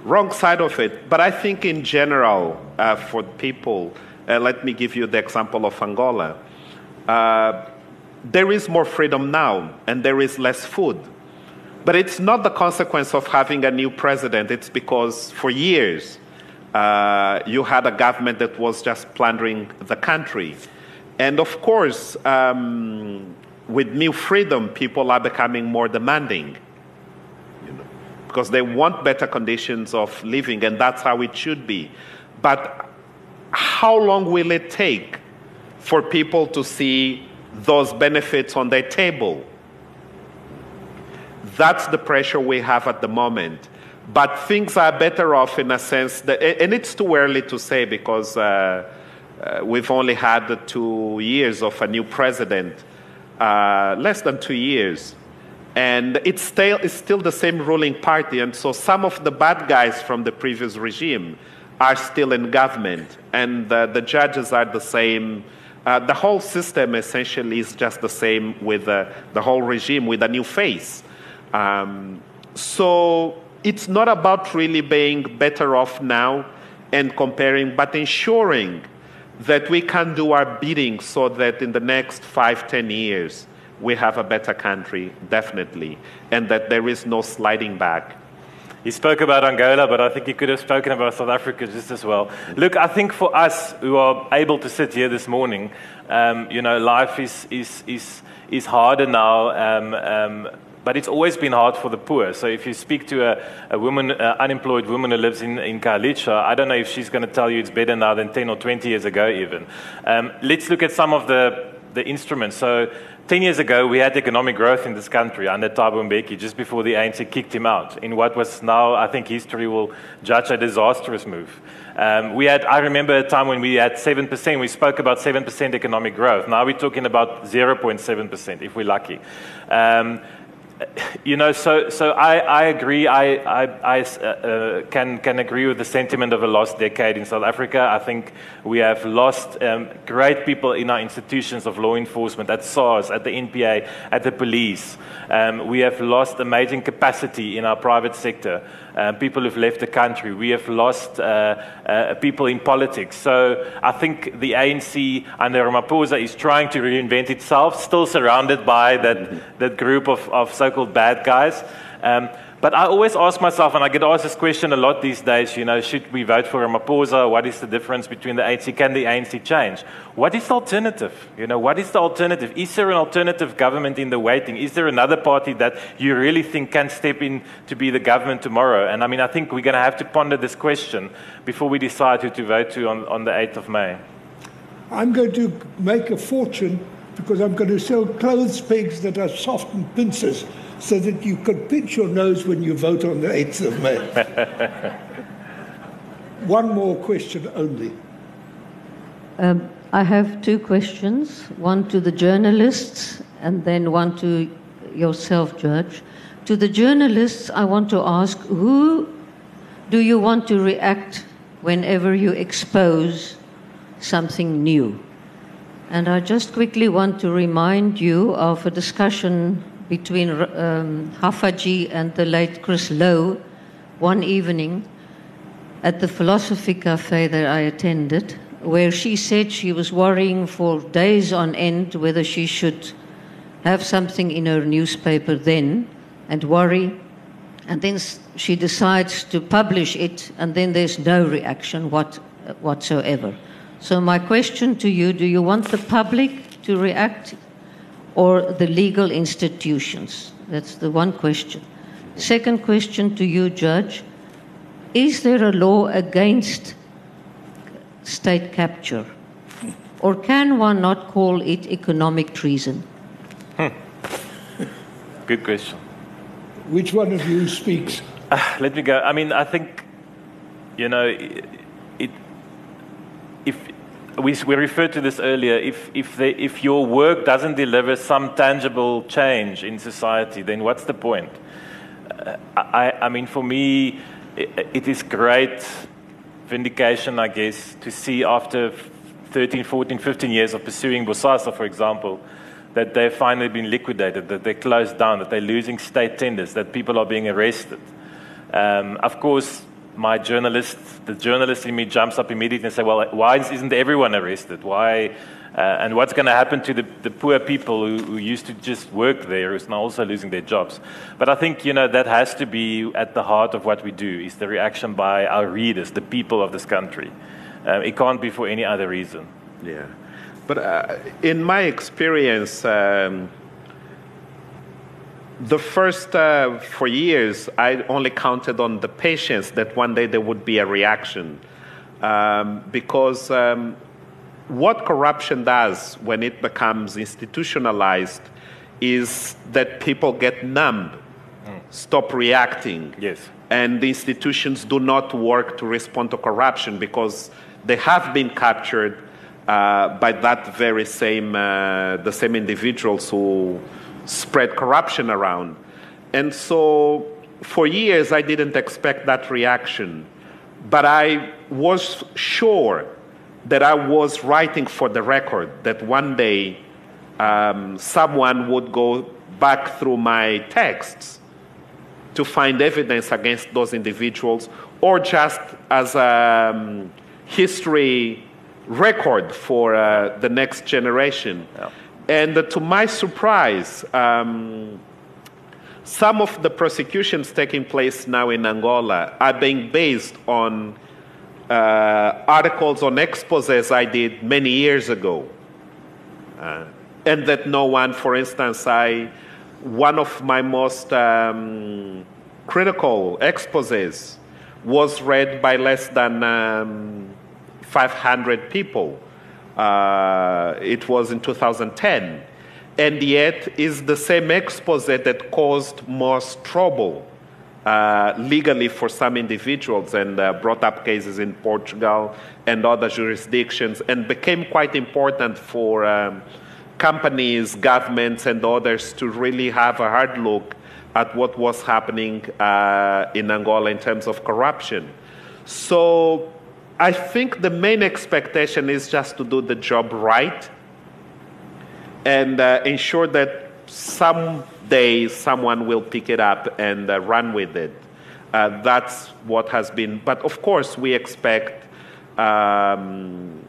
wrong side of it. But I think, in general, uh, for people, uh, let me give you the example of Angola. There is more freedom now, and there is less food. But it's not the consequence of having a new president, it's because for years uh, you had a government that was just plundering the country. And of course, um, with new freedom, people are becoming more demanding you know, because they want better conditions of living, and that's how it should be. But how long will it take for people to see those benefits on their table? That's the pressure we have at the moment. But things are better off in a sense that, and it's too early to say because uh, uh, we've only had two years of a new president uh, less than two years. And it's still, it's still the same ruling party. And so some of the bad guys from the previous regime are still in government. And the judges are the same. Uh, the whole system essentially is just the same with uh, the whole regime with a new face. Um, so it's not about really being better off now and comparing, but ensuring that we can do our bidding so that in the next five, ten years, we have a better country, definitely, and that there is no sliding back. He spoke about Angola, but I think he could have spoken about South Africa just as well. Look, I think for us who are able to sit here this morning, um, you know, life is, is, is, is harder now. Um, um, but it's always been hard for the poor. So if you speak to a, a woman, uh, unemployed woman who lives in, in Khayelitsha, I don't know if she's going to tell you it's better now than 10 or 20 years ago even. Um, let's look at some of the, the instruments. So 10 years ago, we had economic growth in this country under Thabo Mbeki, just before the ANC kicked him out, in what was now, I think history will judge a disastrous move. Um, we had, I remember a time when we had 7%, we spoke about 7% economic growth. Now we're talking about 0.7%, if we're lucky. Um, you know, so, so I, I agree. I, I, I uh, can, can agree with the sentiment of a lost decade in South Africa. I think we have lost um, great people in our institutions of law enforcement, at SARS, at the NPA, at the police. Um, we have lost amazing capacity in our private sector. Uh, people who've left the country. We have lost uh, uh, people in politics. So I think the ANC under Ramaphosa is trying to reinvent itself, still surrounded by that, that group of, of so called bad guys. Um, but I always ask myself, and I get asked this question a lot these days, you know, should we vote for Ramaphosa? What is the difference between the ANC? Can the ANC change? What is the alternative? You know, what is the alternative? Is there an alternative government in the waiting? Is there another party that you really think can step in to be the government tomorrow? And I mean, I think we're going to have to ponder this question before we decide who to vote to on, on the 8th of May. I'm going to make a fortune because I'm going to sell clothes pegs that are soft and pincers so that you can pinch your nose when you vote on the 8th of May. *laughs* One more question only. Um, I have two questions one to the journalists and then one to yourself, Judge. To the journalists, I want to ask who do you want to react whenever you expose something new? And I just quickly want to remind you of a discussion between um, Haffajee and the late Chris Louw one evening at the Philosophy Cafe that I attended, where she said she was worrying for days on end whether she should have something in her newspaper then and worry and then she decides to publish it, and then there's no reaction what, whatsoever. So, my question to you do you want the public to react or the legal institutions? That's the one question. Second question to you, Judge Is there a law against state capture? Or can one not call it economic treason? Hmm. Good question. Which one of you speaks? Uh, let me go. I mean, I think, you know, it, it if we, we referred to this earlier, if, if, they, if your work doesn't deliver some tangible change in society, then what's the point? Uh, I, I mean, for me, it, it is great vindication, I guess, to see after 13, 14, 15 years of pursuing Bosasa, for example, that they've finally been liquidated, that they're closed down, that they're losing state tenders, that people are being arrested. Um, of course, my journalist, the journalist in me jumps up immediately and says, well, why isn't everyone arrested? Why? Uh, and what's going to happen to the, the poor people who, who, used to just work there, who's now also losing their jobs? But I think, you know, that has to be at the heart of what we do, is the reaction by our readers, the people of this country. Um, it can't be for any other reason. Yeah. But uh, in my experience, um, the first uh, four years, I only counted on the patience that one day there would be a reaction. Um, because um, what corruption does when it becomes institutionalized is that people get numb, mm. stop reacting. Yes. And the institutions do not work to respond to corruption because they have been captured uh, by that very same, uh, the same individuals who spread corruption around. And so for years, I didn't expect that reaction. But I was sure that I was writing for the record, that one day um, someone would go back through my texts to find evidence against those individuals, or just as a um, history record for uh, the next generation. Yeah. And to my surprise, um, some of the prosecutions taking place now in Angola are being based on uh, articles on exposes I did many years ago. Uh, and that no one, for instance, I, one of my most um, critical exposes was read by less than um, 500 people. Uh, it was in 2010. And yet is the same expose that caused most trouble uh, legally for some individuals and uh, brought up cases in Portugal and other jurisdictions and became quite important for um, companies, governments, and others to really have a hard look at what was happening uh, in Angola in terms of corruption. So I think the main expectation is just to do the job right and uh, ensure that someday someone will pick it up and uh, run with it. Uh, that's what has been, but of course, we expect um,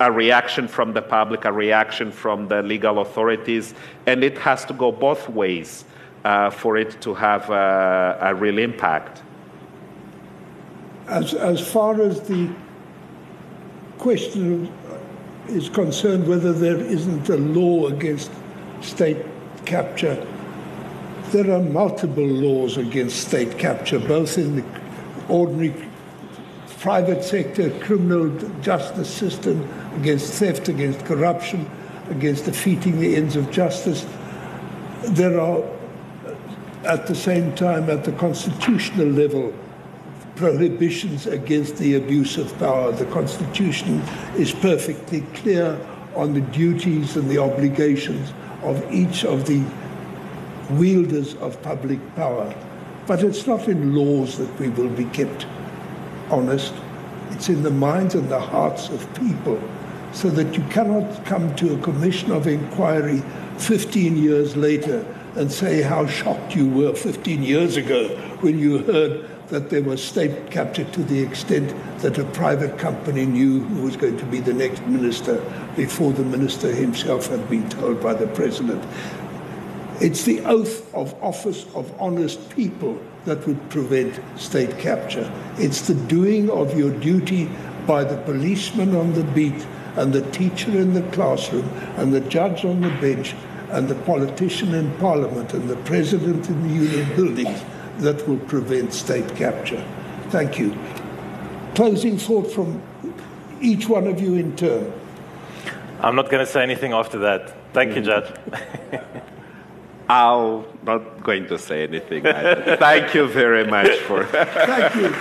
a reaction from the public, a reaction from the legal authorities, and it has to go both ways uh, for it to have uh, a real impact. As, as far as the question is concerned, whether there isn't a law against state capture, there are multiple laws against state capture, both in the ordinary private sector criminal justice system, against theft, against corruption, against defeating the ends of justice. There are, at the same time, at the constitutional level, prohibitions against the abuse of power. The Constitution is perfectly clear on the duties and the obligations of each of the wielders of public power. But it's not in laws that we will be kept honest. It's in the minds and the hearts of people. So that you cannot come to a commission of inquiry 15 years later and say how shocked you were 15 years ago when you heard that there was state capture to the extent that a private company knew who was going to be the next minister before the minister himself had been told by the president. It's the oath of office of honest people that would prevent state capture. It's the doing of your duty by the policeman on the beat and the teacher in the classroom and the judge on the bench and the politician in parliament and the president in the union buildings that will prevent state capture. Thank you. Closing thought from each one of you in turn. I'm not going to say anything after that. Thank you, Judge. *laughs* I'm not going to say anything. Thank you very much for. Thank you.